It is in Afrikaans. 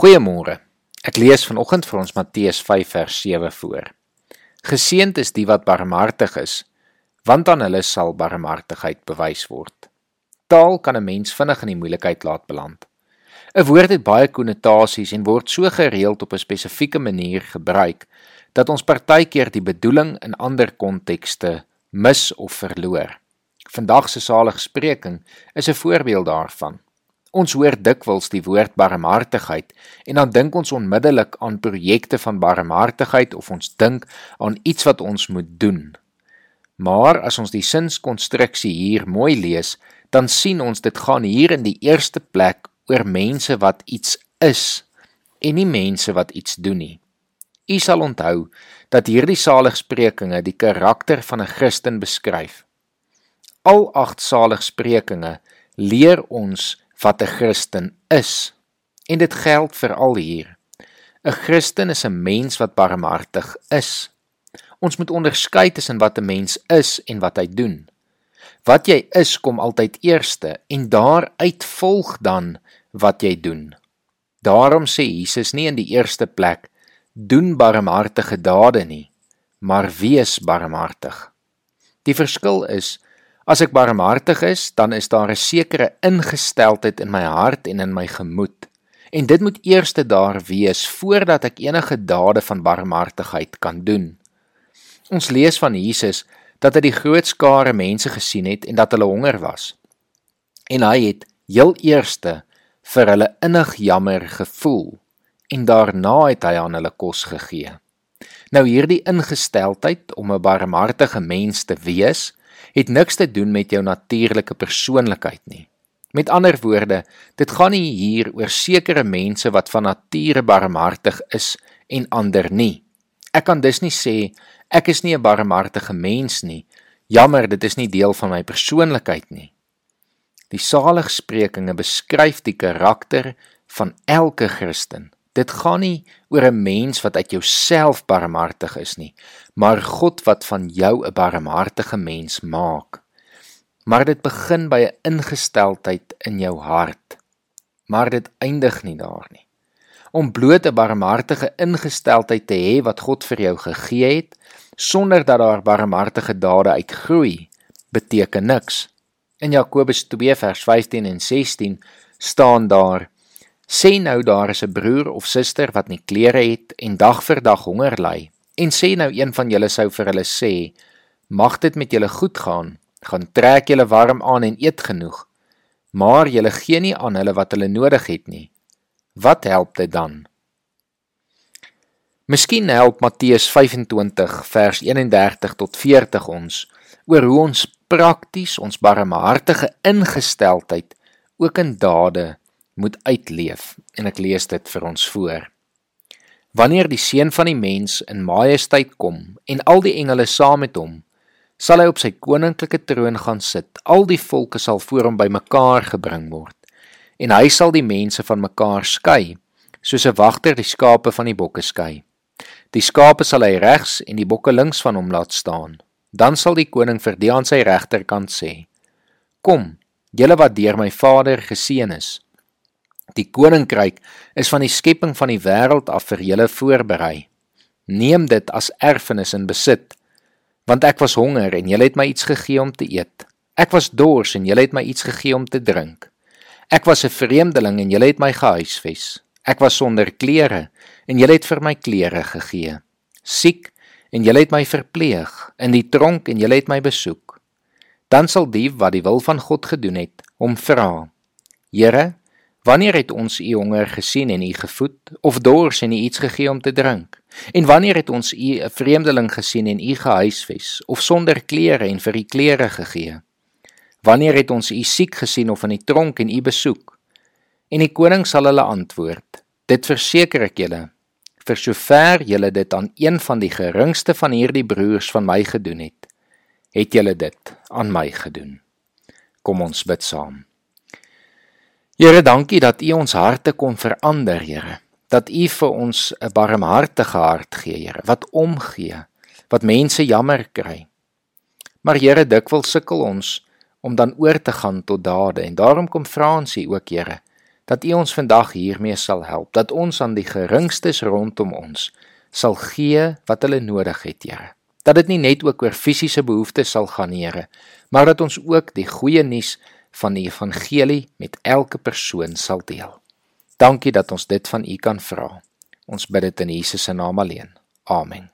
Goeiemôre. Ek lees vanoggend vir ons Matteus 5 vers 7 voor. Geseënd is die wat barmhartig is, want aan hulle sal barmhartigheid bewys word. Taal kan 'n mens vinnig in die moeilikheid laat beland. 'n Woord het baie konnotasies en word so gereeld op 'n spesifieke manier gebruik dat ons partykeer die bedoeling in ander kontekste mis of verloor. Vandag se saligspreking is 'n voorbeeld daarvan. Ons hoor dikwels die woord barmhartigheid en dan dink ons onmiddellik aan projekte van barmhartigheid of ons dink aan iets wat ons moet doen. Maar as ons die sinskonstruksie hier mooi lees, dan sien ons dit gaan hier in die eerste plek oor mense wat iets is en nie mense wat iets doen nie. U sal onthou dat hierdie saligsprekinge die karakter van 'n Christen beskryf. Al agt saligsprekinge leer ons wat 'n Christen is. En dit geld vir al hier. 'n Christen is 'n mens wat barmhartig is. Ons moet onderskei tussen wat 'n mens is en wat hy doen. Wat jy is kom altyd eerste en daaruit volg dan wat jy doen. Daarom sê Jesus nie in die eerste plek doen barmhartige dade nie, maar wees barmhartig. Die verskil is as ek barmhartig is, dan is daar 'n sekere ingesteldheid in my hart en in my gemoed. En dit moet eerste daar wees voordat ek enige dade van barmhartigheid kan doen. Ons lees van Jesus dat hy die groot skare mense gesien het en dat hulle honger was. En hy het heel eerste vir hulle innig jammer gevoel en daarna het hy aan hulle kos gegee. Nou hierdie ingesteldheid om 'n barmhartige mens te wees, het niks te doen met jou natuurlike persoonlikheid nie. Met ander woorde, dit gaan nie hier oor sekere mense wat van nature barmhartig is en ander nie. Ek kan dus nie sê ek is nie 'n barmhartige mens nie. Jammer, dit is nie deel van my persoonlikheid nie. Die saligsprekinge beskryf die karakter van elke Christen. Dit gaan nie oor 'n mens wat uit jouself barmhartig is nie, maar God wat van jou 'n barmhartige mens maak. Maar dit begin by 'n ingesteldheid in jou hart. Maar dit eindig nie daar nie. Om bloot 'n barmhartige ingesteldheid te hê wat God vir jou gegee het, sonder dat daar barmhartige dade uitgroei, beteken niks. In Jakobus 2 vers 15 en 16 staan daar: Sê nou daar is 'n broer of suster wat nie klere het en dag vir dag honger ly. En sê nou een van julle sou vir hulle sê: Mag dit met julle goed gaan. Gaan trek julle warm aan en eet genoeg. Maar julle gee nie aan hulle wat hulle nodig het nie. Wat help dit dan? Miskien help Matteus 25 vers 31 tot 40 ons oor hoe ons prakties ons barmhartige ingesteldheid ook in dade moet uitleef en ek lees dit vir ons voor. Wanneer die seun van die mens in majesteit kom en al die engele saam met hom, sal hy op sy koninklike troon gaan sit. Al die volke sal voor hom bymekaar gebring word en hy sal die mense van mekaar skei, soos 'n wagter die skape van die bokke skei. Die skape sal hy regs en die bokke links van hom laat staan. Dan sal die koning vir die aan sy regterkant sê: Kom, julle wat deur my Vader geseën is, Die koninkryk is van die skepping van die wêreld af vir julle voorberei. Neem dit as erfenis in besit, want ek was honger en julle het my iets gegee om te eet. Ek was dors en julle het my iets gegee om te drink. Ek was 'n vreemdeling en julle het my gehuisves. Ek was sonder klere en julle het vir my klere gegee. Siek en julle het my verpleeg, in die tronk en julle het my besoek. Dan sal die wat die wil van God gedoen het, hom vra: Here, Wanneer het ons u honger gesien en u gevoed of dors en u iets gegee om te drink? En wanneer het ons u 'n vreemdeling gesien en u gehuisves of sonder klere en vir u klere gegee? Wanneer het ons u siek gesien of in die tronk en u besoek? En die koning sal hulle antwoord: Dit verseker ek julle, vir sover julle dit aan een van die geringste van hierdie broers van my gedoen het, het julle dit aan my gedoen. Kom ons bid saam. Here, dankie dat U ons harte kon verander, Here. Dat U vir ons 'n barmhartige hart gee, Here, wat omgee, wat mense jammer kry. Maar Here, dikwels sukkel ons om dan oor te gaan tot dade en daarom kom vra ons U ook, Here, dat U ons vandag hiermee sal help, dat ons aan die geringstes rondom ons sal gee wat hulle nodig het, Here. Dat dit nie net ook oor fisiese behoeftes sal gaan, Here, maar dat ons ook die goeie nuus van die evangelie met elke persoon sal deel. Dankie dat ons dit van U kan vra. Ons bid dit in Jesus se naam alleen. Amen.